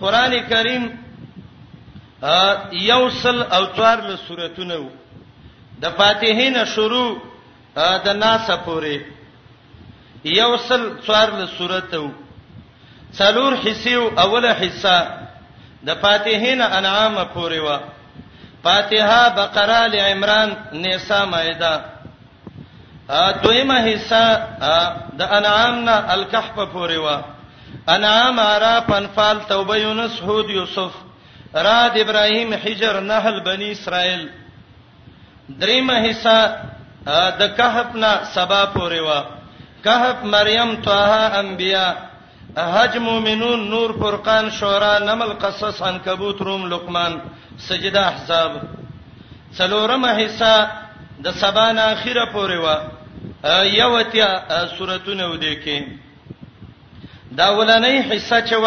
قران کریم یوصل او څوار له سوراتونه وو د فاتحه نه شروع د ناس پورې یوصل څوار له سورته وو څلور حصے او اوله حصہ د فاتحه نه انعام پورې وو فاتحه بقره ال عمران نساء مائده دویمه حصہ د انعام نه الکهف پورې و انعام عراف انفال توبه یونس هود یوسف راد ابراهیم حجر نحل بنی اسرائیل دریمه حصہ د کهف نه سبا پورې و کهف مریم طه انبیاء حج مومنون نور فرقان شورا نمل قصص عنکبوت روم لقمان سجده احزاب څلورمه حصہ د سبا نه اخیره پورې و یوتیا سوراتونه ودی کې دا ولنې حصہ چې و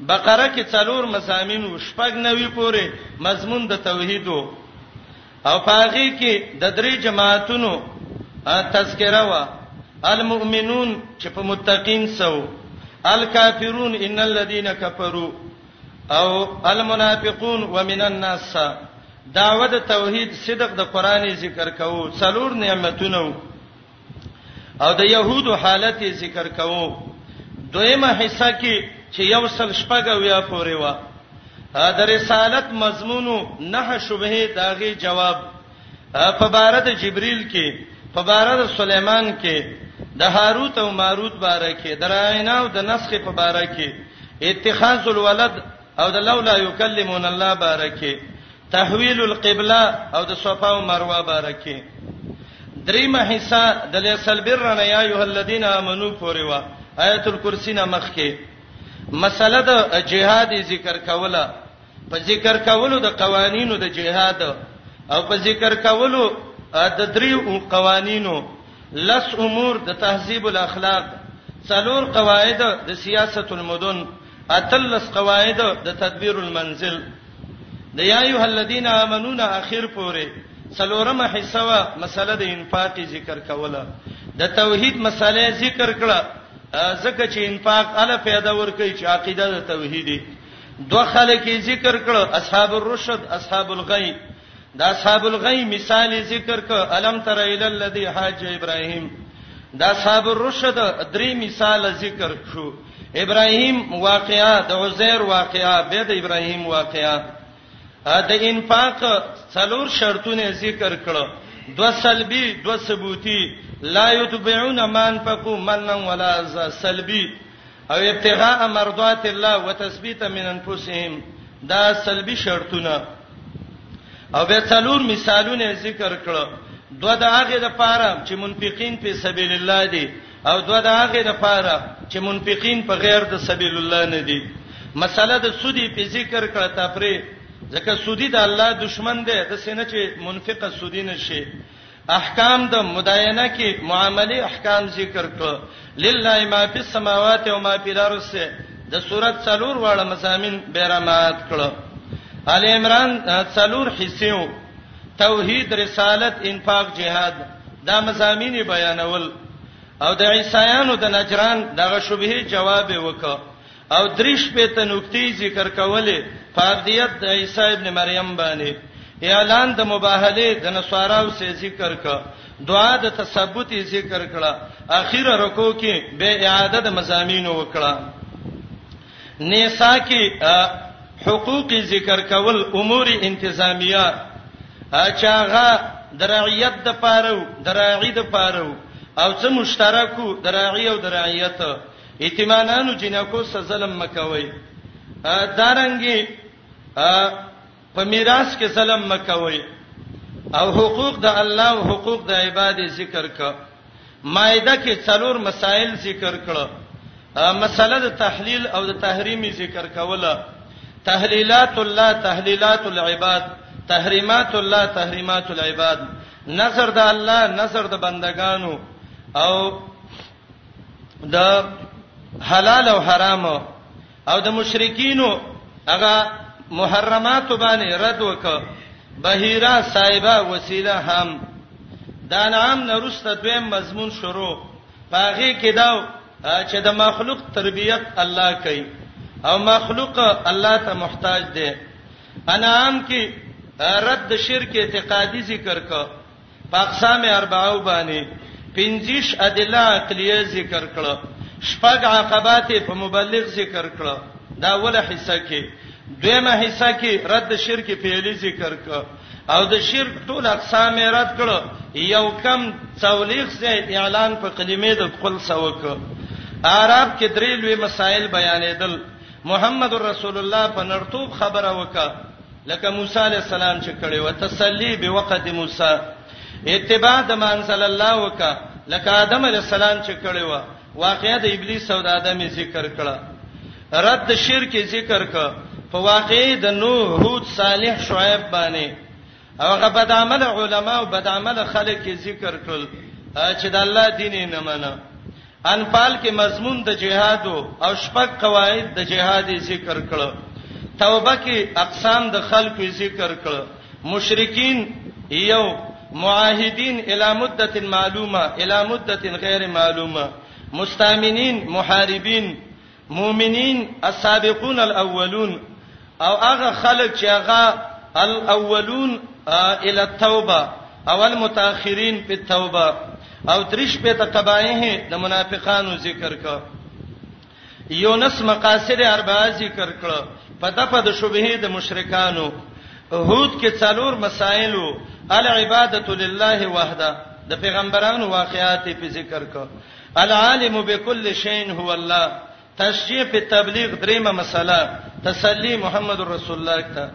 بقره کې څلور مضامین وو، شپږ نوي پورې مضمون د توحید وو او په هغه کې د درې جماعتونو تذکره وا المؤمنون چې په متقین سو الکافرون ان الذين كفروا او المنافقون ومن الناس دعوه د توحید صدق د قران ذکر کوو څلور نعمتونه او د يهودو حالت ذکر کوو دویمه حصہ کې چې یو سل شپږه ویا پورې و د رسالت مضمون نه شبهه داغي جواب په بارد جبريل کې په بارد سليمان کې د هاروت او ماروت باره کې دراینا او د نسخ په باره کې اتخاذ الولد او د لولا یکلمون الله بارکه تحویل القبلہ او د صفا او مروه بارکه دریمه حصہ د لیسل برنا یا ایه الذین آمنو پورې وا آیت الکرسی نه مخکې مسله د جهاد ذکر کوله په ذکر کولو د قوانینو د جهاد او په ذکر کولو د دریو قوانینو لس امور د تهذیب الاخلاق څلور قواعد د سیاست المدن اتلس قواعد د تدبیر المنزل د یا ایه الذین آمنون اخر پورې څلورمه حصہ وا مسله د انفاق ذکر کوله د توحید مسله ذکر کړه ځکه چې انفاق اله پیدا ور کوي چې عقیده د توحیدی دوه خلک ذکر کړه اصحاب الرشد اصحاب الغی د اصحاب الغی مثال ذکر ک الم تر ال الذی حاج ابراهیم د اصحاب الرشد درې مثال ذکر شو ابراهیم واقعا د عزیر واقعا به د ابراهیم واقعا د انفاق څلور شرطونه ذکر کړو دو سلبی دو ثبوتی لا یتبعون من فقو من ولا سلبی او ابتغاء مرضات الله وتثبیتا من انفسهم دا سلبي شرطونه او به څلور مثالونه ذکر کړو دوه د هغه د پاره چې منفقین په سبیل الله دي او دوه د هغه د پاره چې منفقین په غیر د سبیل الله نه دي مسله د سودی په ذکر کړه تفری ځکه سودی د الله دشمن دی د سینې چې منفقه سودی نشي احکام د مداینه کې معاملې احکام ذکر کړو لله ما فی السماوات و ما فی الارض سه د سورۃ څلور واړه مزامین بیرمات کړو ال عمران څلور حصو توحید رسالت انفاق جهاد دا مزامین بیانول او د عیسایانو د نجران دغه شبهه جواب وکړو او دریش په ته نقطې ذکر کولې فردیت د عیسی ابن مریم باندې اعلان د مباهله د نصاراو سه ذکر ک دعا د تثبوت ذکر کړه اخیره رکو کې به اعاده د مزامین وکړه نساء کې حقوق ذکر کول امور انتظامیه اچاغه درعیت د پاره درعی د پاره او څه مشترکو درعی او درعیت یتیمانانو جینکو سره ظلم مکوئ دارنګي په میراث کې ظلم مکوئ او حقوق د الله او حقوق د عباد ذکر ک مائده کې څلور مسائل ذکر کړه مسله د تحلیل او د تحریمی ذکر کوله تحلیلات الله تحلیلات العباد تحریمات الله تحریمات العباد نظر د الله نظر د بندگانو او د حلال او حرام او د مشرکینو هغه محرمات باندې رد وک بهیرا صاحبہ وسیله هم دا نام نرسته دویم مضمون شروع پاغه کې دا چې د مخلوق تربیت الله کوي او مخلوق الله ته محتاج دی انعام کې رد شرک اعتقادي ذکر کا په اقسام اربعه باندې پنځیش ادله عقلیه ذکر کړه شپږ عقبات په مبلغ ذکر کړه دا اوله حصہ کې دویمه حصہ کې رد شرک پیلي ذکر کړه او د شرک ټول اقسام رد کړه یو کم څولیخ سے اعلان په کلمې د خپل سوک عرب کې درې لوی مسائل بیانېدل محمد رسول الله په نرتوب خبره وکړه لکه موسی علی السلام چې کړي و تسلی به وقد موسی اتباع د منزل الله وکا لکه آدم علی السلام چې کړي و واقعیا د ابلیس او د آدم ذکر کړه رد شرک ذکر ک په واقعي د نوح هود صالح شعیب باندې او هغه بد عمل علما او بد عمل خلک ذکر کړل چې د الله دین نه منه انفال کې مضمون د جهاد او شپږ قواعد د جهاد ذکر کړو توبه کې اقسام د خلکو ذکر کړو مشرکین یو معاهدین الی مدته معلومه الی مدته غیر معلومه مستامنین محاربین مؤمنین السابقون الاولون او هغه خلک چې هغه الاولون الى التوبه او المتاخرین په توبه او درش په تقبایه د منافقانو ذکر کړه یونس مقاصد اربعه ذکر کړه په دغه د شبهه د مشرکانو هود کې څلور مسائلو العبادت لله وحده د پیغمبرانو واقعات په ذکر کو العالم بكل شيء هو الله تشجيع په تبلیغ دریمه مسله تسلی محمد رسول الله ته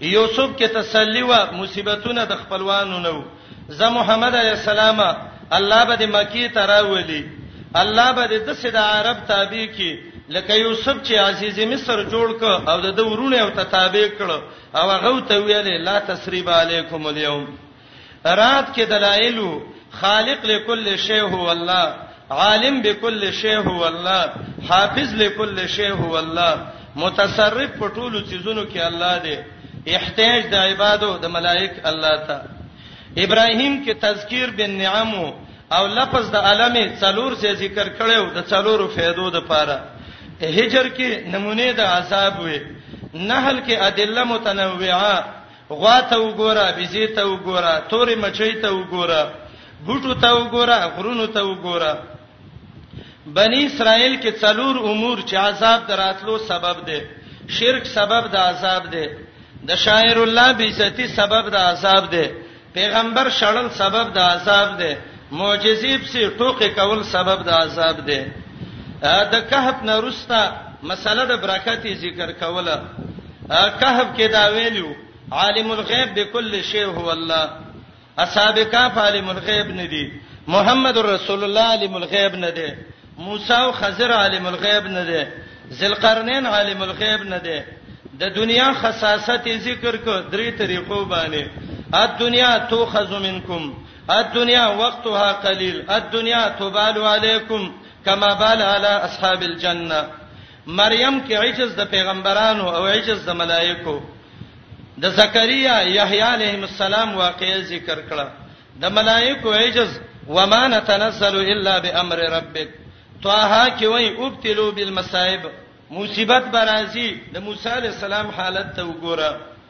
یوسف کې تسلی و مصیبتونه د خپلوانو نو زه محمد علی السلام الله به د مکی ته راولي الله به د سید عرب تابع کی لکه یوسف چې عزیز مصر جوړ ک او د ورونه او تابع کړ او هغه ته ویل لا تسریب علیکم اليوم رات کې دلایل خالق لكل شی هو الله عالم بكل شی هو الله حافظ لكل شی هو الله متصرف په ټولو چیزونو کې الله دی احتیاج د عبادو د ملائک الله ته ابراهیم کې تذکیر بالنعم او لفظ د علامه څلور سے ذکر کړو د څلورو فائدو د پاره هجر کې نمونه د عذاب وي نحل کې ادله متنوعه غوا ته وګوره، بيزې ته وګوره، تورې مچۍ ته وګوره، بوټو ته وګوره، غرونو ته وګوره. بني اسرائیل کې څلور امور چې عذاب دراتلو سبب دی. شرک سبب د عذاب دی. د شاعر الله بیزتی سبب د عذاب دی پیغمبر شړل سبب د عذاب دی معجزې په ټوکې کول سبب د عذاب دی د کهف نرستا مسله د برکت ذکر کوله کهف کې دا ویلو عالم الغیب بكل شی هو الله اصحاب کهف عالم الغیب نه دي محمد رسول الله عالم الغیب نه دي موسی او خضر عالم الغیب نه دي ذلقرنین عالم الغیب نه دي د دنیا خصاصت ذکر کو درې طریقو باندې ا دنیا توخذ منکم ا دنیا وقتها قلیل ا دنیا تبال علیکم کما بال علی اصحاب الجنه مریم کې عجز د پیغمبرانو او عجز د ملائکو د زکریا یحیی علیهم السلام واقعې ذکر کړه د ملائکو عجز وما نتنزل الا بامر ربک طه کې وای ابتلوا بالمصائب مصیبت برازي د موسی علی السلام حالت ته وګوره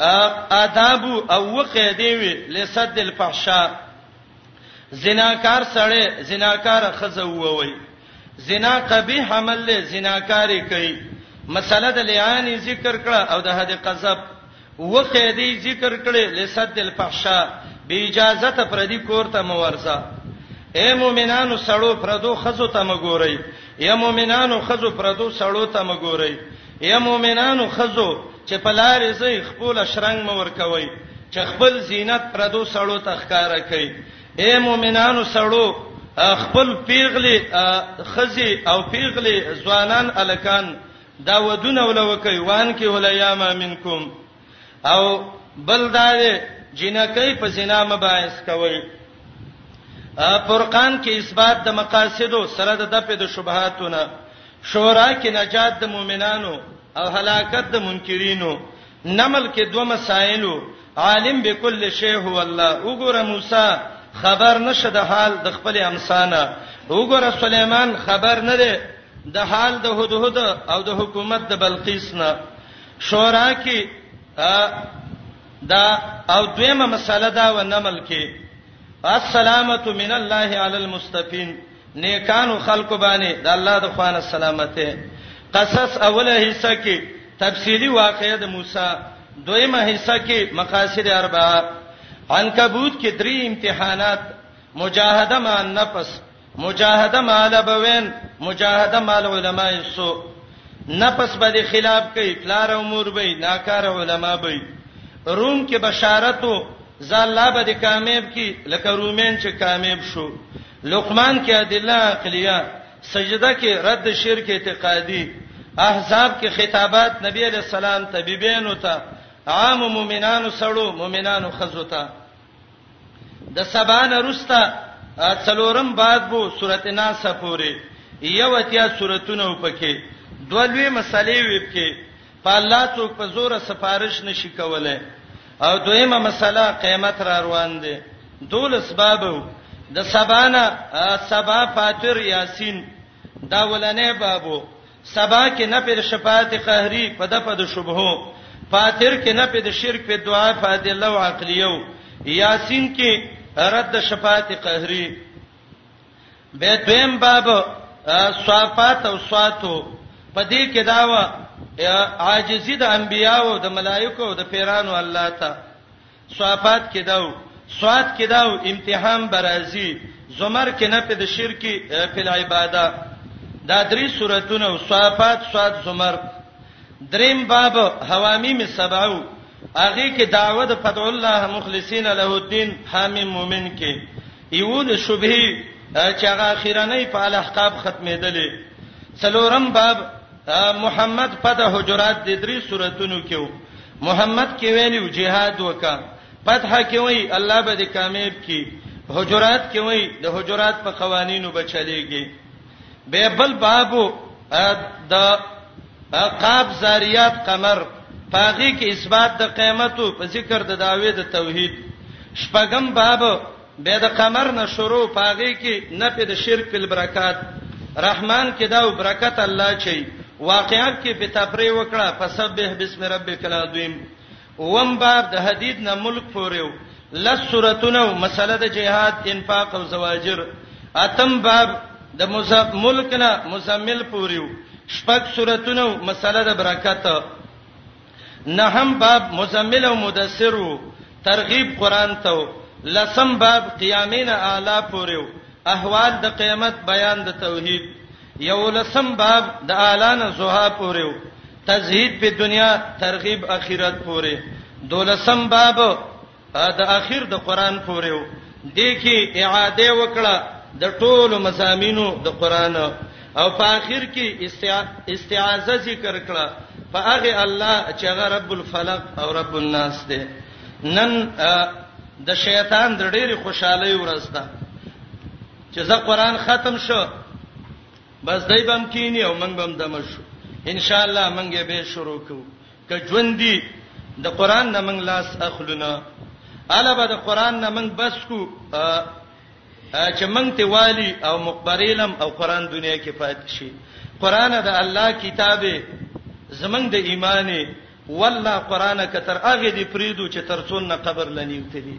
آداب او وقیدې وی لسد الفحشاء زناکار سړی زناکار خزه ووي زنا قبیح عمل له زناکاری کوي مسله د لعان ذکر کړه او د حد قذب وقیدې ذکر کړي لسد الفحشاء به اجازه ته پردي کور ته مورزه اے مؤمنانو سړو پردو خزو ته مګورئ یا مؤمنانو خزو پردو سړو ته مګورئ یا مؤمنانو خزو چې په لارې زی خپل شرنګ مو ورکوي چې خپل زینت پردو سړو ته ښکارا کوي اے مؤمنانو سړو خپل پیغلی خزي او پیغلی ځوانان الکان دا ودونه ولوکي وان کې ولایاما منکم او بل دا دی جنکې په زنا مباحث کوي فرقان کې اثبات د مقاصدو سره د دپې د شبهاتونه شورا کې نجات د مؤمنانو او هلاکت د منکرینو نمل کې دوه مسائلو عالم بكل شی هو الله وګوره موسی خبر نشه د حال د خپل امسانه وګوره سليمان خبر نه ده د حال د هدهد او د حکومت د بلقیس نه شورا کې دا او دویمه مسله دا و نمل کې السلامت من الله علی المستفین نیکانو خلق باندې د الله د خوانه سلامته قصص اوله حصہ کې تفصیلی واقعې د موسی دویمه حصہ کې مقاصد اربعه عنکبوت کې درې امتحانات مجاهده مع النفس مجاهده مال بوین مجاهده مال علماء سو نفس به خلاف کوي پلار او مور به ناکار علما به روم کې بشارتو زالا به کامیاب کی لکه رومین چې کامیاب شو لقمان کې ادله عقلیه سجده کې رد شرک اعتقادي احزاب کې خطابات نبی علیہ السلام طبيبین او ته عام مؤمنانو سړو مؤمنانو خزو ته د سبا نه رستا څلورم باب بو سورته ناس پورې یو اتیا سورتونه وپکې دوه لوی مسلې وپکې په الله څوک په زور سفارش نشي کوله او دویمه مسله قیامت را روان دي دولس بابو د سبانا سبا فاتر یاسین دا ولنې بابو سبا کې نه پد شفاعت قهری په د پد شبهو فاتر کې نه پد شرک په دعا فاضل او عقلیو یاسین کې رد شفاعت قهری به دویم باب صفات او صفاتو په دې کې داوا عاجزی د انبیاو د ملائکو د پیرانو الله ته صافات کې داو صاد کې داو امتحان برازي زمر کې نه په د شرک په عبادت دا درې سوراتونه صافات صاد زمر دریم باب حوامی می سبعو هغه کې دعوت فدع الله مخلصین له الدين حامیم مومن کې یو د شبهه چې هغه اخیرنۍ په الاحقاب ختمېدلې څلورم باب محمد په د حجرات د درې سوراتونو کې وو محمد کې ویلو جهاد وکا فتح کې وای الله به دې کامیاب کی حجرات کې وای د حجرات په قوانینو بچلېږي به بل بابو د قاب زاریات قمر پاغي کې اثبات د قیامتو په ذکر د داوی د توحید شپږم باب بیا د قمر نه شروع پاغي کې نه په د شرک په برکات رحمان کې دا برکت الله چي واقعا کې په تفریح وکړه فسبح بسم ربک العظیم وم باب د حدید نه ملک پوریو لس سورتونه مسله د جهاد انفاق او زواجر اتم باب د ملک نه مزمل پوریو شپږ سورتونه مسله د برکت نهم باب مزمل او مدثر ترغیب قران ته لسم باب قیامین اعلی پوریو احوال د قیامت بیان د توحید یو لسم باب د اعلان زوها پوریو تزهید په دنیا ترغیب اخرت پوری دولسم باب د اخیر د قران پورې و دې کې اعاده وکړه د ټولو مزامینو د قران او په اخر کې استعاذه ذکر کړه په هغه الله چې هغه رب الفلق او رب الناس دی نن د شیطان د ډېری خوشحالي ورسته چې زه قران ختم شو بس دای بم کینی او من بم دمشو ان شاء الله منګه به شروع کوو که ژوندي د قران نه موږ لاس اخلونه اله به د قران نه موږ بس کو چې موږ ته والی او مقبرلم او قران دنیا کې فائد شي قران د الله کتاب زمنګ د ایمانه والله قران کتر اغه دی پریدو چې ترڅون نه قبر لنیوتلی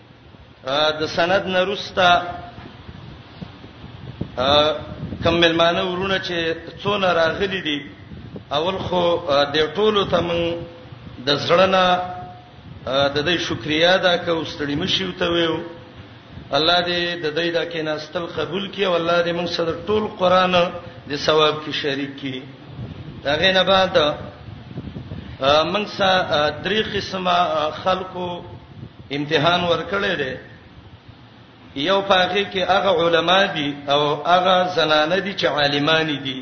د سند نرستا کم ملمانه ورونه چې څونه راغلي دي اول خو د ټولو ته من د زړه د دې شکریا ادا کوو ستړي مشي وته ویو الله دې د دې دا کې ناستل قبول کړي او الله دې موږ سره ټول قران د ثواب کې شریک کړي دا غینه بعد موږ سره درې قسمه خلکو امتحان ورکړی دی یو پاغه کې هغه علما دي او هغه زنانه دي چې عالمان دي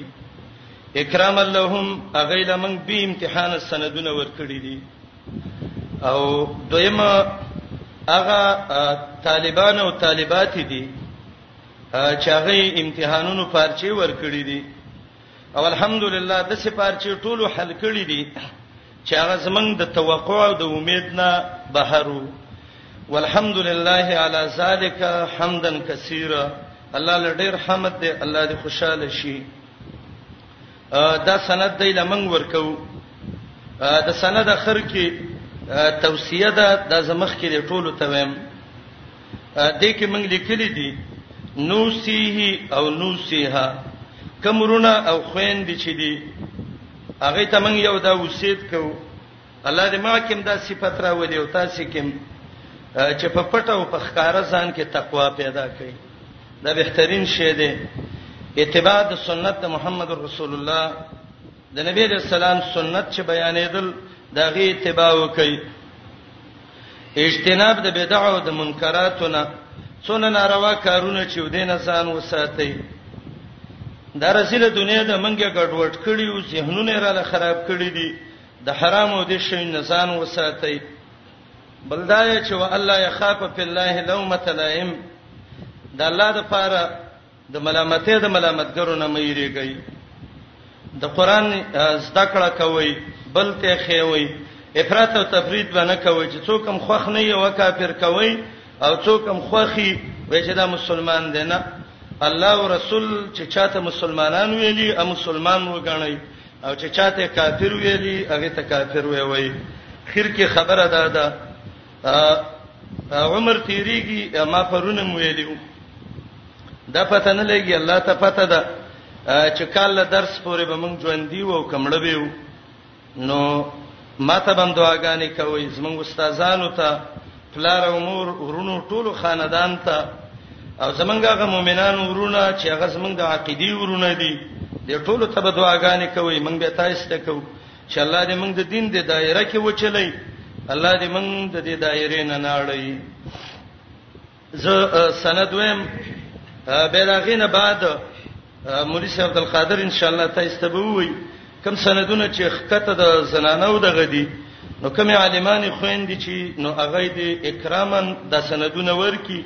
اکرام اللهم هغه لمن به امتحان سندونه ورکړي دي او دویمه هغه طالبان او طالبات دي چې هغه امتحانونو پارچې ورکړي دي او الحمدلله د سپارچې ټولو حل کړی دي چې هغه زمنګ د توقع او د امید نه بهرو والحمدلله علی ذالک حمدا کثیرا الله لډیر حمد دی الله دې خوشاله شي دا سند دی لمن ورکو د سند اخر کې توصیه ده د زمخ کې ټولو ته ویم دې کې موږ لیکلي دي نوسیه او نوسیها کمرونه او خويند چې دي هغه ته موږ یو دا وصیت کوو الله دې ما کوم دا صفت راولي او تاسو کوم چې په پټه او په ښکارا ځان کې تقوا پیدا کړئ دا بهترین شی دی اتباع د سنت د محمد رسول الله د نبی رسول الله سنت چې بیانېدل دا غي اتباع وکړئ اجتناب د بدع او د منکراتو نه څونه ناروا کارونه چې ودینه ځان وساتي دا رسیله دنیا د منګه ګډوډ کړي او ذهنونه را له خراب کړي دي د حرام او د شی نه ځان وساتي بلدای چې و الله یخاف فی الله لومۃ لائم د الله د پاره د ملامتۍ د ملامتګرو نه مې یریږئ د قران زده کړه کوي بل ته خېوي افراط او تفرید باندې کوي چې څوک هم خوخ نه یو کافر کوي او څوک هم خوخي وای چې دا مسلمان دی نه الله او رسول چې چاته مسلمانان ویلي او مسلمان وګڼي او چې چاته کافر ویلي هغه ته کافر وی وای خیر کې خبره ده ده عمر تیریږي ما پرونم ویلو دا پته نه لګي الله ته پته ده چې کله درس پورې به مونږ ژوند دی او کمړ به یو نو ماته بم دعاګانې کوي زمونږ استادانو ته پلار او مور ورونو ټولو خاندان ته او زمونږ هغه مؤمنانو ورونه چې هغه زمونږ د عقيدي ورونه دي د ټولو ته دعاګانې کوي مونږ به تاسو ته کوو چې الله دې موږ د دین د دایره کې وچلې الله دې موږ د دې دایره نه ناړې زه سند ویم به دا غینه بعد مولوی شیخ عبد القادر ان شاء الله تاسو ته به وایي کم سندونه چې خکته د زنانو دغه دي نو کوم عالمانی خويندې چې نو هغه دې اکرامن د سندونه ورکی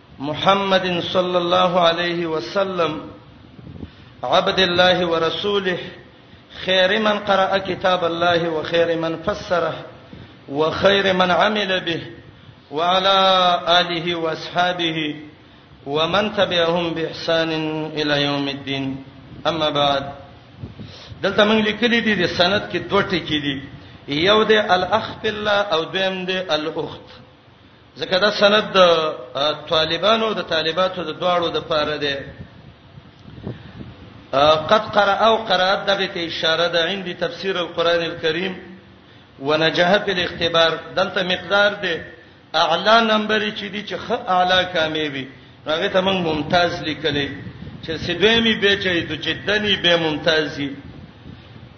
محمد صلی الله علیه وسلم عبد الله ورسوله خیر من قرأ کتاب الله وخیر من فسره وخیر من عمل به وعلى آله واصحابه ومن تبعهم باحسان الى يوم الدين اما بعد دلته موږ لیکلي دي د سند کې دوه ټکي دي یو د الاخ بالله او دویم د الاخت ځکه دا سند د طالبانو او د طالباتو د دواړو د پاره دی قد قرأ او قرأت دغه ته اشاره ده عند تفسیر القرآن الکریم ونجح په الاختبار دلته مقدار دی اعلا نمبر چې دی چې خ اعلا کامیابی هغه ته موږ ممتاز لیکلې چې سدویمی به چې د جدنی به ممتازي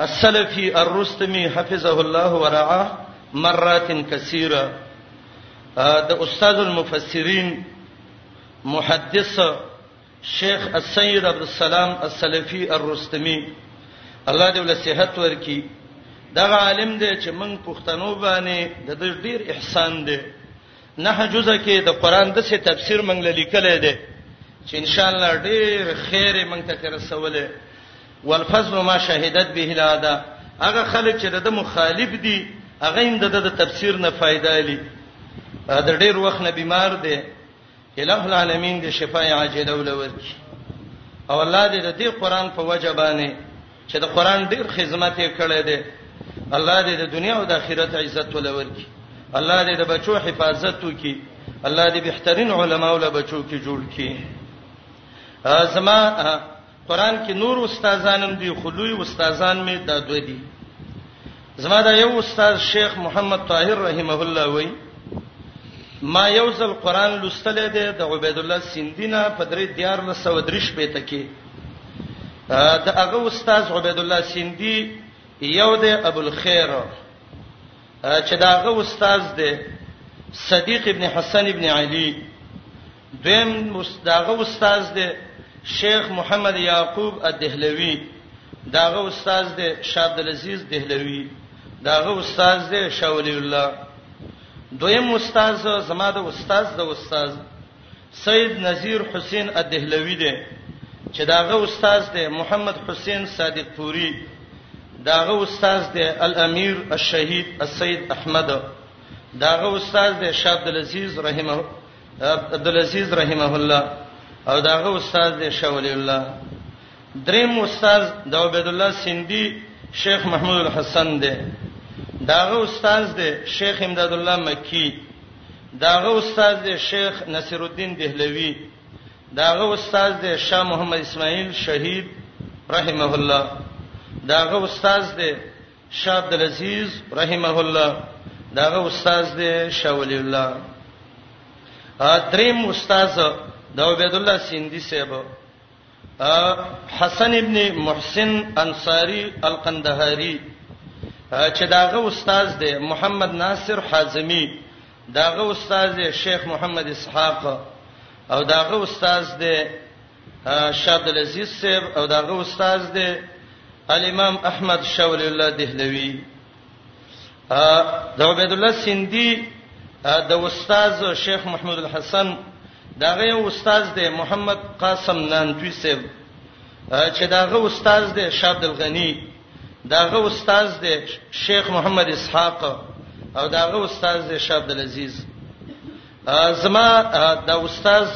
السلفي الرستمي حفظه الله ورعاه مرات کثیره د استاد المفسرین محدث شیخ السید عبد السلام السلفي الرستمي الله دې ول صحت ورکي دا عالم دی چې موږ پښتنو باندې د ډیر احسان دی نه جزء کې د قران د څه تفسیر مونږ لیکلې ده چې ان شاء الله ډېر خیر مونږ ته تر رسولې والفضل ما شهدت به الادا هغه خلک چې د مخالف دي هغه هم د تفسیر نه فائدہ لري دا ډېر وخت نه بیمار دی الہ العالمین دې شفای عاجله ولورکي او الله دې د دې قران په وجبانه چې د قران ډیر خدمت یې کړی دی الله دې د دنیا او د آخرت عزت ولور کړي الله دې د بچو حفاظت وکړي الله دې بهترین علما ول بچو کې جوړ کړي زما قران کې نور استادانم دي خلوی استادان می د دوی دي زما دا یو استاد شیخ محمد طاهر رحمه الله وای ما یو ځل قران لوستل دی د عبید الله سیندینا په درې دیار له سو درش په تکي د هغه استاد عبید الله سیندی یو دی ابو الخير چې دا هغه استاد دی صدیق ابن حسن ابن علی دویم استادغه استاد دی شیخ محمد یعقوب الدهلوی داغه استاد دی شاه عبد العزيز دهلوی داغه استاد دی شاه ولی الله دویم استاد زما د استاد د استاد سید نذیر حسین الدهلوی دی چې داغه استاد دی محمد حسین صادق پوری داغه استاد دی الامیر الشهید السید احمد داغه استاد دی شاه عبد العزيز رحمه عبد العزيز رحمه الله او داغه استاد دی شاول الله دریم استاد د عبد الله سیندی شیخ محمود الحسن دی داغه استاد دی شیخ امداد الله مکی داغه استاد دی شیخ نصر الدین دهلوی داغه استاد دی شاه محمد اسماعیل شهید رحمه الله داغه استاد دی شاه عبد العزيز رحمه الله داغه استاد دی شاه ولي الله ا دریم استاد د عبد الله سیندی صاحب حسن ابن محسن انصاری القندهاری چې داغه استاد دی محمد ناصر حازمی داغه استاد دی شیخ محمد اسحاق او داغه استاد دی شاد العزیز صاحب او داغه استاد دی الامام احمد شول الله دهلوی د عبد الله سیندی د استاد شیخ محمود الحسن داغه استاد دی محمد قاسم نانتوی صاحب چې داغه استاد دی شاد الغنی داغه استاد دی شیخ محمد اسحاق او داغه استاد دی شاد العزیز زما د استاد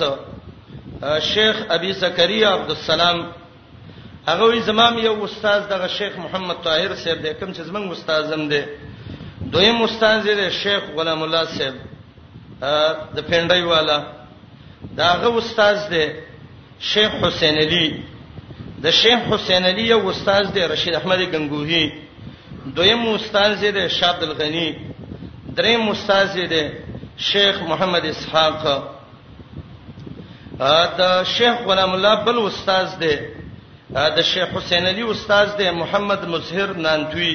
شیخ ابي زکریا عبد السلام هغه وی زمام یو استاد دغه شیخ محمد طاهر صاحب دی کوم چې زمنګ استادم دی دویم استاد دی شیخ غلام الله صاحب د پندای والا داغه استاد دی شیخ حسین علی د شیخ حسین علی یو استاد دی رشید احمد غنگوهی دویم استاد دی شاه عبد الغنی دریم استاد دی شیخ محمد اسحاق دا شیخ غلام الله بل استاد دی د شیخ حسین علی استاد دی محمد مظهر نانتوی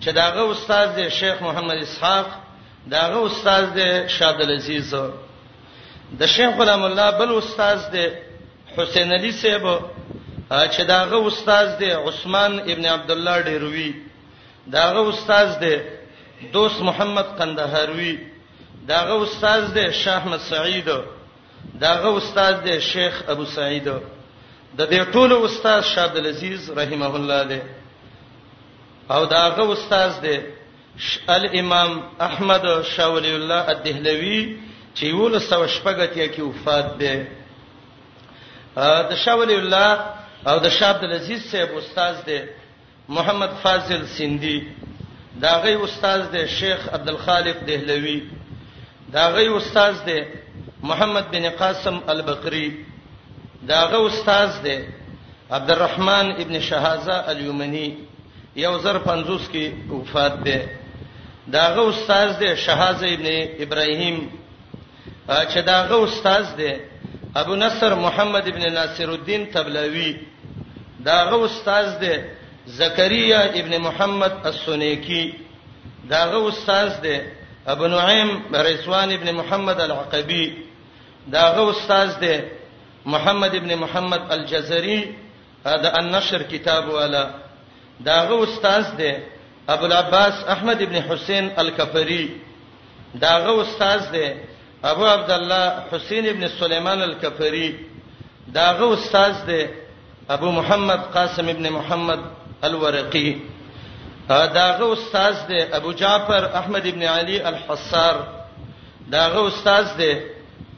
چې داغه استاد دی شیخ محمد اسحاق داغه استاد دی شاه عبد العزيز د شیخ غلام الله بل استاد دی حسین علي صاحب چې داغه استاد دی عثمان ابن عبد الله ډیروي داغه استاد دی دوست محمد قندهاروي داغه استاد دی شاه احمد سعید داغه استاد دی شیخ ابو سعید د دې ټولو استاد شاه عبد العزيز رحمه الله دی او داغه استاد دی الامام احمد شاه ولی الله الدهلوی چې یو له سو شپږتیا کې وفات ده د شاه ولی الله او د شاه عبد العزيز صاحب استاد دی محمد فاضل سیندی دا غي استاد دی شیخ عبد الخالق دهلوی دا غي استاد دی محمد بن قاسم البقري دا غي استاد دی عبد الرحمن ابن شهازه اليمني یو زر 50 کې وفات دی دا غي استاد دی شهازه ابن ابراهيم چې دا غي استاد دی ابو نصر محمد ابن ناصر الدين تبلوي دا غو استاد دی زکریا ابن محمد السنیکی داغه استاد دی ابو نعیم رسوان ابن محمد العقبی داغه استاد دی محمد ابن محمد الجزری دا النشر کتاب والا داغه استاد دی ابو العباس احمد ابن حسین الکفری داغه استاد دی ابو عبد الله حسین ابن سليمان الکفری داغه استاد دی ابو محمد قاسم ابن محمد الورقي داغه استاد دی ابو جعفر احمد ابن علي الحصار داغه استاد دی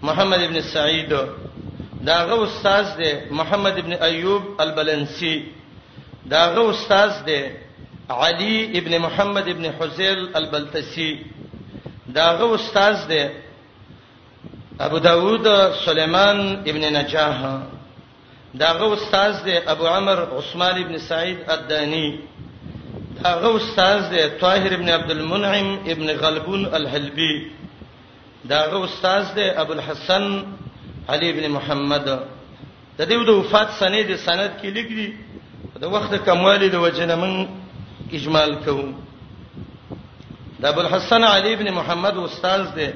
محمد ابن سعید داغه استاد دی محمد ابن ایوب البلنسی داغه استاد دی علی ابن محمد ابن حزیل البلتسی داغه استاد دی ابو داوود سليمان ابن نجاح داغه استاد دی ابو عمر عثمان ابن سعید الدانی داغه استاد دی طاهر ابن عبد المنعم ابن غلبون الحلبی داغه استاد دی ابو الحسن علی ابن محمد د دې د وفات سنې د سند کې لیک دي د وخت کموالی د وجنه من اجمال کوو د ابو الحسن علی ابن محمد استاد دی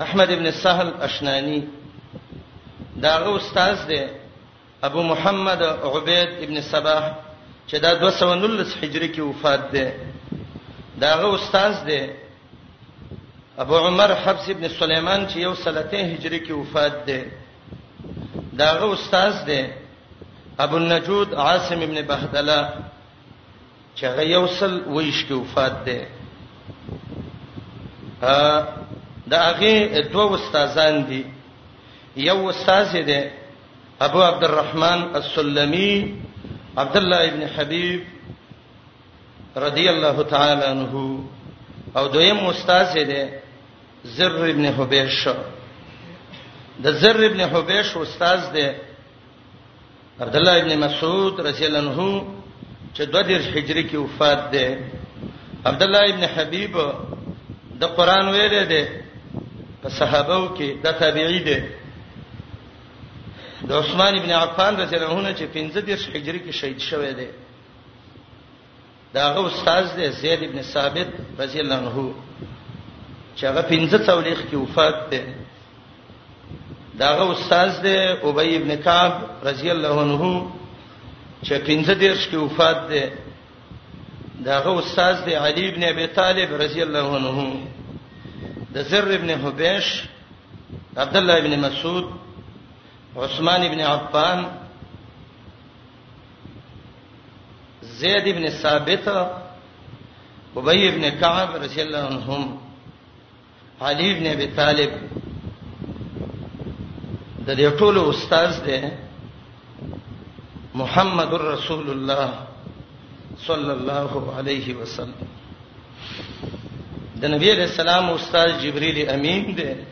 احمد ابن سهل اشنانی داغه استاد دی ابو محمد عبید ابن صباح چې دا 219 هجری کې وفات دی داغه استاد دی ابو عمر حفص ابن سليمان چې یو سلته هجری کې وفات دی داغه استاد دی ابو النجود عاصم ابن بهدله چې هغه یو سل ویش کې وفات دی ا دا هغه دوه استادان دي یو استاد دی ابو عبد الرحمن السلمي عبد الله ابن حبيب رضی الله تعالی عنہ او دویم استاد دی زر ابن حبیش د زر ابن حبیش استاد دی عبد الله ابن مسعود رضی الله عنه چې د دیرش هجری کې وفات دی عبد الله ابن حبیب د قران ویل دی په صحابه کې د تابعی دی د عثمان ابن عفان رضی الله عنه چې 15 هجری کې شهید شوی دی داغه استاد دی زید ابن ثابت رضی الله عنه چې هغه 15 تولیخ کې وفات دی داغه استاد دی ابی ابن کعب رضی الله عنه چې 15 دیرش کې وفات دی داغه استاد دی علی ابن ابي طالب رضی الله عنه د زر ابن حبیش عبد الله ابن مسعود عثمان ابن عفان زید ابن ثابت ابی ابن کعب رضی الله عنهم علی ابن ابي طالب د دې ټولو استاد دی محمد رسول الله صلی الله علیه وسلم د نبی رسول الله استاد جبرئیل امین دی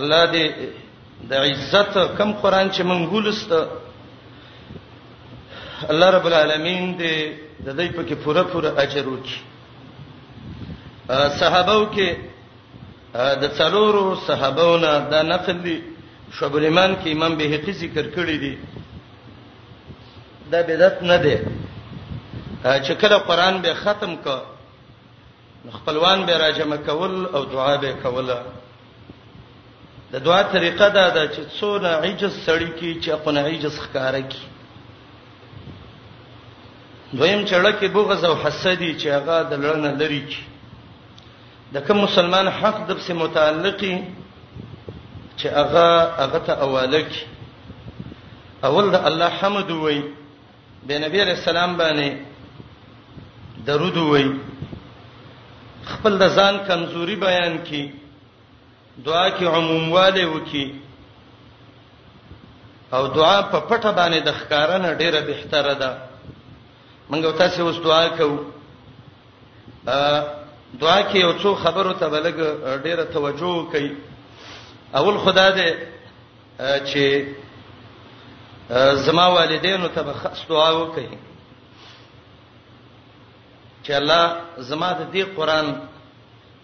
الله دې د عزت کم قران چې مونږ ولست الله رب العالمین دې د دې په کې پوره پوره اجر وکړي صحابو کې د څلورو صحابونه د نقل دي شعب الایمان کې امام بهقي ذکر کړی دی دا بدعت نه دی چې کله قران به ختم کو خپلوان به راجمه کول او دعا به کوله د دعا طریقه دا ده چې څونه عجز سړی کی چې خپل عجز ښکارا کی دویم چړه کې بغض او حسد چې هغه د لړنه لري کی د کوم مسلمان حق د څه متعلقي چې هغه هغه ته اوله کی اول د الله حمد وای به نبی علیہ السلام باندې درود وای خپل د ځان کمزوري بیان کی دعا کې عمومواله وکي او دعا په پټه باندې د ښکارنه ډیره بهتره ده منګ تاسو اوس دعا کوو دعا کې یو څو خبرو ته بلګ ډیره توجه کوي اول خدای دې چې زما والدینو ته به خاص دعا وکړي چې الله زما د دې قران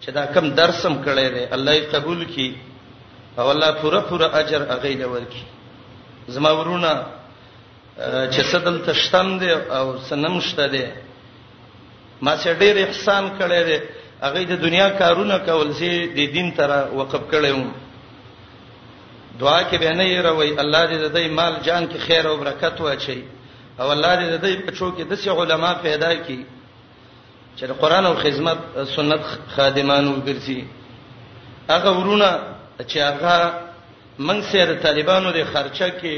چې دا کم درسم کړی دی الله یې قبول کړي او الله پوره پوره اجر هغه له ورکړي زما ورونه چې صدل تشتم دی او سنم شته دی ما سره ډېر احسان کړی دی هغه د دنیا کارونه کول سي د دین تر وقف کړی وم دعا کې به نه یروي الله دې د دې مال جان کې خیر او برکت واچي او الله دې د دې بچو کې د سي علما پیدا کړي چې د قران او خدمت سنت خادمانو ګرځي هغه ورونه چې هغه من سیر طالبانو د خرچه کې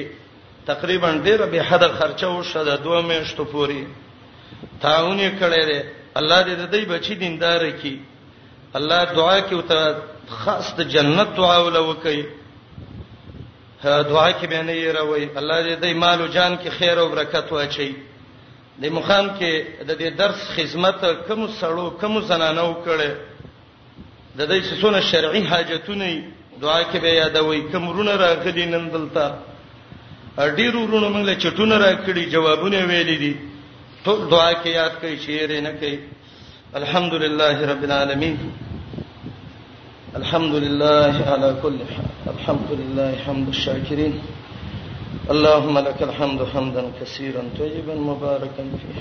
تقریبا ډیر به حد خرچه وشه د دوه میاشتو پوري تعاون یې کړی دی الله دې د دې بچی دیندار کړي الله دعا کې وته خاص د جنت دعا ولوکي دعا کې به نه یې راوي الله دې د مال او جان کې خیر او برکت واچي د مخام کې د دې درس خدمت کوم سړو کوم زنانو کړي د دې سونه شرعي حاجتونه دعا کې به یادوي کوم رونه راغلي نن دلته ډیرو رونه موږ له چټونه راکړي جوابونه ویلي دي ټول دعا کې یاد کوي شعر نه کوي الحمدلله رب العالمین الحمد لله على كل حال الحمد لله حمد الشاكرين اللهم لك الحمد حمدا كثيرا طيبا مباركا فيه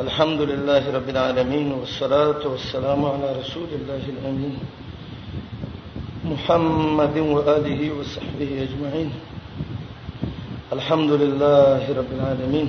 الحمد لله رب العالمين والصلاه والسلام على رسول الله الامين محمد واله وصحبه اجمعين الحمد لله رب العالمين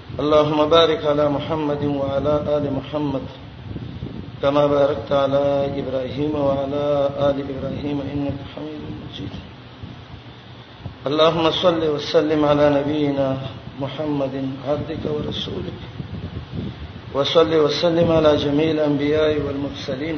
اللهم بارك على محمد وعلى آل محمد كما باركت على إبراهيم وعلى آل إبراهيم إنك حميد مجيد اللهم صل وسلم على نبينا محمد عبدك ورسولك وصل وسلم على جميع الأنبياء والمرسلين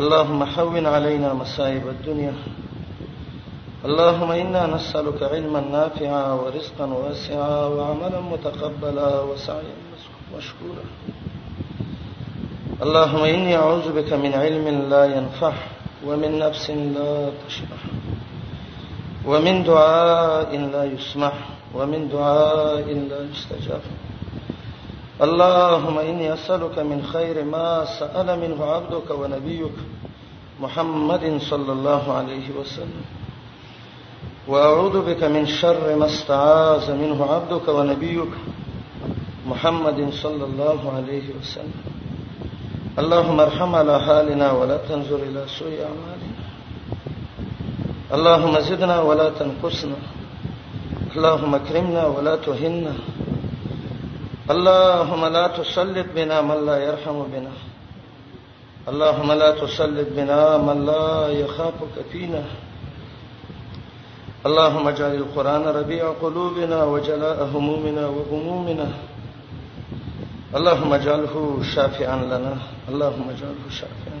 اللهم حون علينا مصائب الدنيا اللهم إنا نسألك علما نافعا ورزقا واسعا وعملا متقبلا وسعيا مشكورا اللهم إني أعوذ بك من علم لا ينفع ومن نفس لا تشبع ومن دعاء لا يسمع ومن دعاء لا يستجاب اللهم إني أسألك من خير ما سأل منه عبدك ونبيك محمد صلى الله عليه وسلم وأعوذ بك من شر ما استعاذ منه عبدك ونبيك محمد صلى الله عليه وسلم اللهم ارحم على حالنا ولا تنظر الى سوء اعمالنا اللهم زدنا ولا تنقصنا اللهم اكرمنا ولا تهنا اللهم لا تسلط بنا من لا يرحم بنا اللهم لا تسلط بنا من لا يخافك فينا اللهم اجعل القران ربيع قلوبنا وجلاء همومنا وغمومنا اللهم اجعله شافعا لنا اللهم اجعله شافعا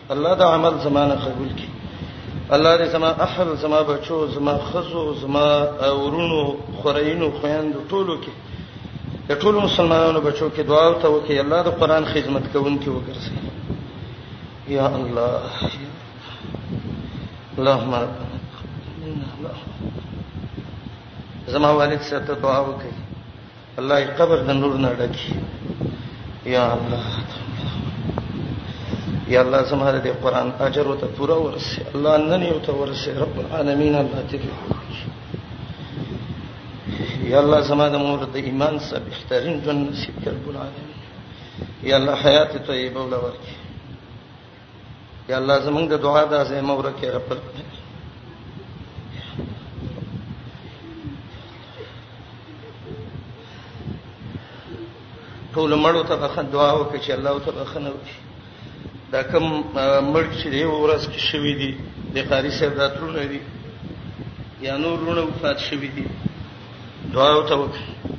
الله دا عمل زمانه قبول کړي الله دې زما اهل زما بچو زما خزو زما ورونو خورینو خويندو ټولو کې د ټولو مسلمانانو بچو کې دعا ورته وکړي الله د قران خدمت کوونکي وګرځي یا الله اللهم زما والد سره دعا وکړي الله قبر د نور نه ډکی یا الله یا الله زماره د قران اجر او ته پورا ورسه الله نن یو ته ورسه رب العالمین الله ته یا الله زماره د مور د ایمان سره بهترین جن نصیب کړه رب العالمین یا الله حیات طیبه ولور یا الله زمونږ د دعا د زمو ورکه رب ټول مړو ته بخښنه دعا وکړي چې الله ته بخښنه وکړي دا کوم مړ چې دی ورځ کې شوی دی د قاری صاحب دا ترونه دي یا نور رونه وفات شوی دی دعا وکړي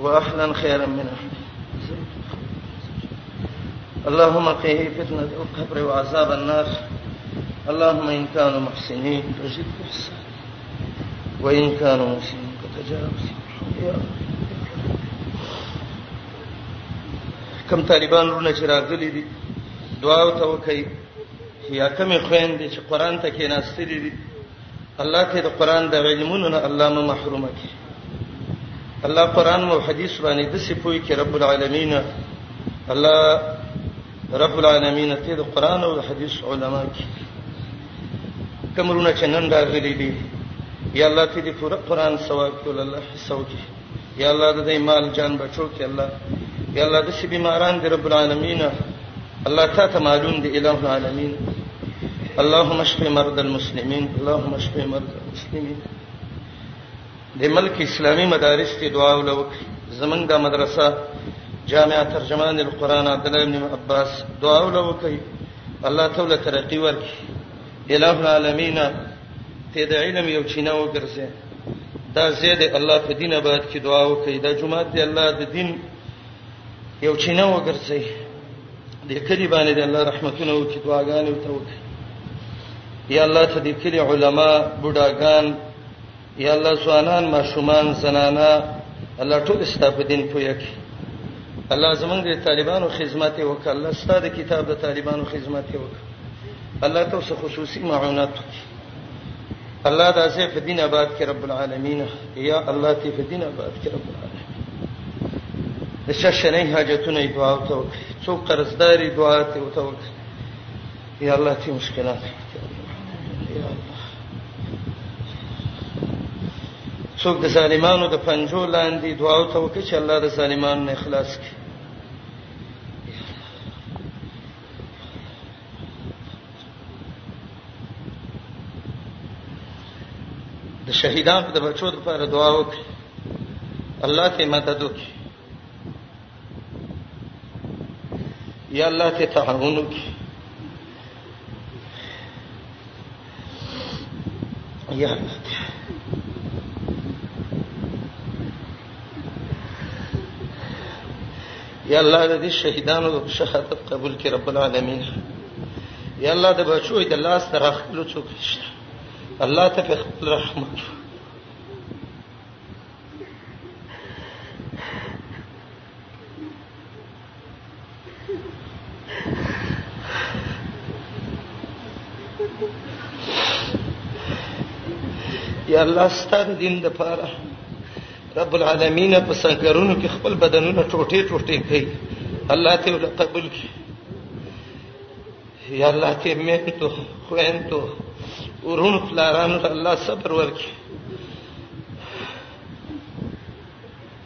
واهلا خيرا من اهله اللهم قه فتنه القبر وعذاب النار اللهم ان كانوا محسنين فزد احسان وان كانوا مسلمين فتجاوز يا کم طالبان رونه چې راغلي دي دعا او توکي یا کمی خويندې چې قران ته کې ناستې دي الله ته د قران د علمونو نه الله مو محرومه کړي الله قران او حديث باندې د څه پوي کې رب العالمین الله رب العالمین ته د قران او حديث علما کې کمرونه چنن راغلي دي یا الله ته دې پوره قران ثواب کول الله حساب کې یا الله د دې مال جان بچو کې الله یا الله د څه بیماران دې رب العالمین الله تا ته معلوم دي الہ العالمین اللهم اشف مرضى المسلمين اللهم اشف مرضى المسلمين د ملک اسلامي مدارس ته دعا ولوکړي زمنګ د مدرسه جامع ترجمان القرآن عبد الله بن عباس دعا ولوکړي الله تعالی ترقی ورکړي الہ العالمین ته د علم یو چینه وګرځي دا زید الله په دینه باندې کې دعا وکړي دا جمعه دی الله د دین یو چینه وګرځي د کلی باندې د الله رحمتونه او دعاګانې وته وکړي یا الله ته د کلی علما بډاګان یا الله سوانان ماشومان زنانا الله ټول ستاسو دین پوهه کړي الله زمونږ د طالبانو خدمت وکړه الله ستاسو د کتاب د طالبانو خدمت وکړه الله ته خصوصي معاونت وکړي الله دا سه په دین آباد کې رب العالمین یا الله تی په دین آباد کې رب العالمین د ششنې حاجتونه دعا او تو څو قرضداري دعا ته او تو یا الله تی مشکلات یا الله څوک د سالمانو د پنجو لاندې دعا او تو کې چې الله د سالمانو نه اخلاص کړي د شهیدان په بچو لپاره دعا وکړي الله ته مدد وکړي یا الله ته تعاون وکړي یا یا الله د دې شهیدانو شهادت قبول کړي رب العالمین یا الله د بچو د الله سره خپل څوک نشته الله ته په خپل رحمت یا الله ستاسو دین د پاره رب العالمین په سنگرونو کې خپل بدنونه ټوټه ټوټه کړي الله ته ول قبول کړي یا الله ته مهنتو خوینتو ورون فلاران الله صبر ورکړي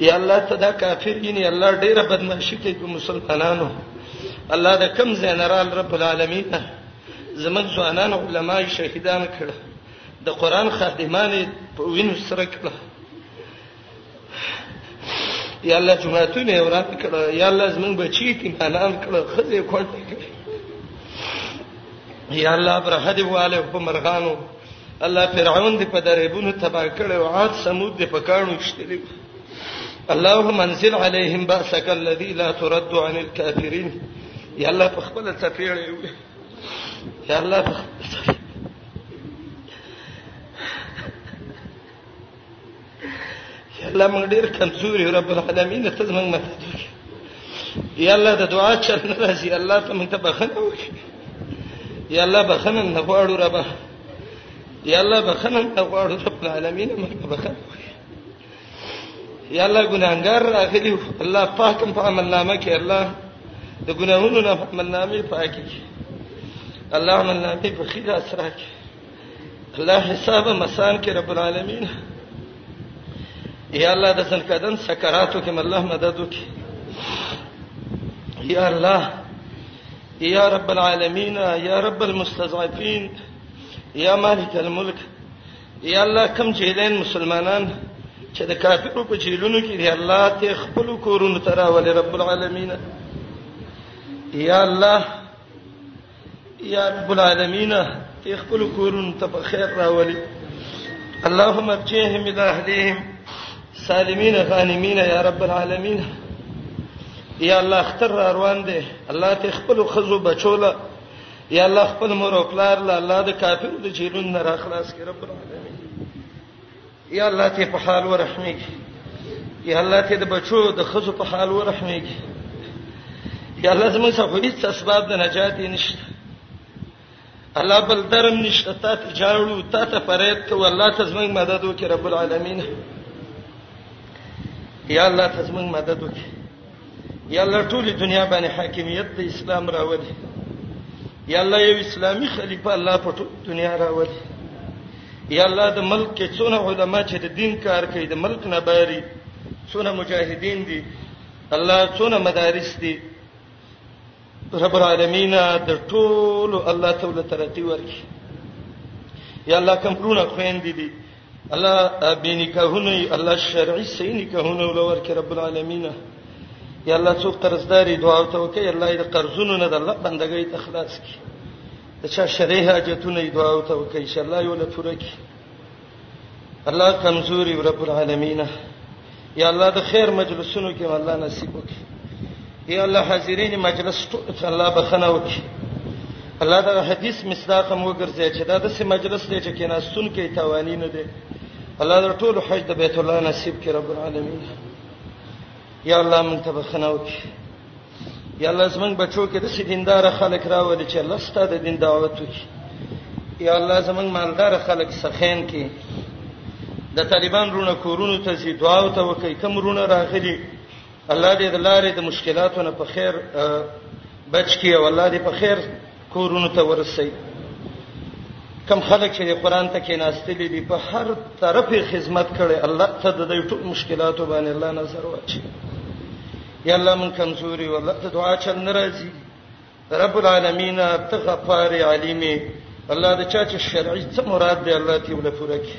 یا الله ته دا کافر یې نه الله ډیره بدمعشي کوي په مسلمانانو الله د کم زینرال رب العالمین زمنګ ځوانان علما شهیدان کړه د قران خادمان په وینو سره کړه یا الله جمعتونه ورات کړه یا الله زمنګ بچی تی حلال کړه خزه کوټه کړه یا الله برهد واله په مرغانو الله فرعون دې په درېبونو تبا کړي او عاد سمود دې په کانو کشتلې اللهم انزل عليهم باسك الذي لا ترد عن الكافرين یا الله په خپل تفیړې یا الله په خپل یا الله موږ ډیر کمزوري رب العالمین ته موږ مدد وکړي یا الله د دعا چل نه راځي الله ته موږ ته بخنه وکړي یا الله بخنه نه غواړو رب یا الله بخنه نه غواړو رب العالمین موږ ته بخنه وکړي یا الله ګناګار راغلی الله پاکم په عمل نامه کې الله د ګناهونو نه عمل نامه پاکي الله عمل نامه په خیر اسره کې لا حساب مسان کې رب العالمین یا الله د سنکدن سکراتو کې الله مدد وکي یا الله یا رب العالمین یا رب المستضعفین یا مالک الملک یا الله کوم جیلین مسلمانان چې د کافرو په جیلونو کې دی الله ته خپل کورونو تراولې رب العالمین یا الله یا رب العالمین ته خپل کورون ته په خیر راولي اللهم ابجهم الى اهلهم سالمین غانمین یا رب العالمین یا الله اختر روان دي الله ته خپل خزو بچوله یا الله خپل مور او پلار له الله د کافرو د جیلون نه راخلاص کړي رب العالمین یا الله ته په حال ورحمېږي یا الله ته د بچو د خزو په حال ورحمېږي یا الله زموږ څخه هیڅ اسباب د نجات نشته الله بل درم نشته تا ته جاړو تا ته فرید کو الله ته زموږ مدد وکړي رب العالمین یا الله ته زموږ مدد وکړي یا الله ټول دنیا باندې حاکمیت د اسلام راوړي یا الله یو اسلامي خلیفہ الله په ټول دنیا راوړي یا الله د ملک کې څونه علما چې د دین کار کوي د ملک نه باري څونه مجاهدین دي الله څونه مدارس دي رب العالمین د ټول الله تعالی ترقی ورکړي یا الله کوم پرونه خويندې دي الله بینکهونه الله شرعي سي نکهونه ولور کې رب العالمین یا الله څوک قرضداري دعا ته وکي الله دې قرضونو نه د الله بندګۍ ته خلاص کړي د چا شرعي حاجتونه دعا ته وکي ان شاء الله یو لپاره کې الله کمزوري رب العالمین یا الله د خیر مجلسونو کې الله نصیب وکړي یا الله حاضرین مجلس ټول چې الله بخنه وکړي الله دا حدیث مصداق مو ګرځي چې دا د سې مجلس دی چې کینا سن کې توانی نه دی الله د ټول حج د بیت الله نصیب کړي رب العالمین یا الله مونږ ته بخنه وکړي یا الله زمنګ بچو کې د دیندار خلک راولي چې الله ستاسو د دین دعوت وکړي یا الله زمنګ مالدار خلک سخین کې د طالبان رونه کورونو ته زی دعا او ته وکي کوم رونه راغلي الله دې د لارې د مشکلاتو نه په خیر بچ کی او الله دې په خیر کورونو ته ورسي کم خلک چې قرآن ته کې ناستلې دي په هر طرف خدمت کړي الله ته د دې ټول مشکلاتو باندې الله نظر واچي یا الله من کمزوري والله ته دعا چل ناراضي رب العالمین ته غفار علیمه الله د چا چې شرعي څه مراد دی الله ته ولا پوره کړي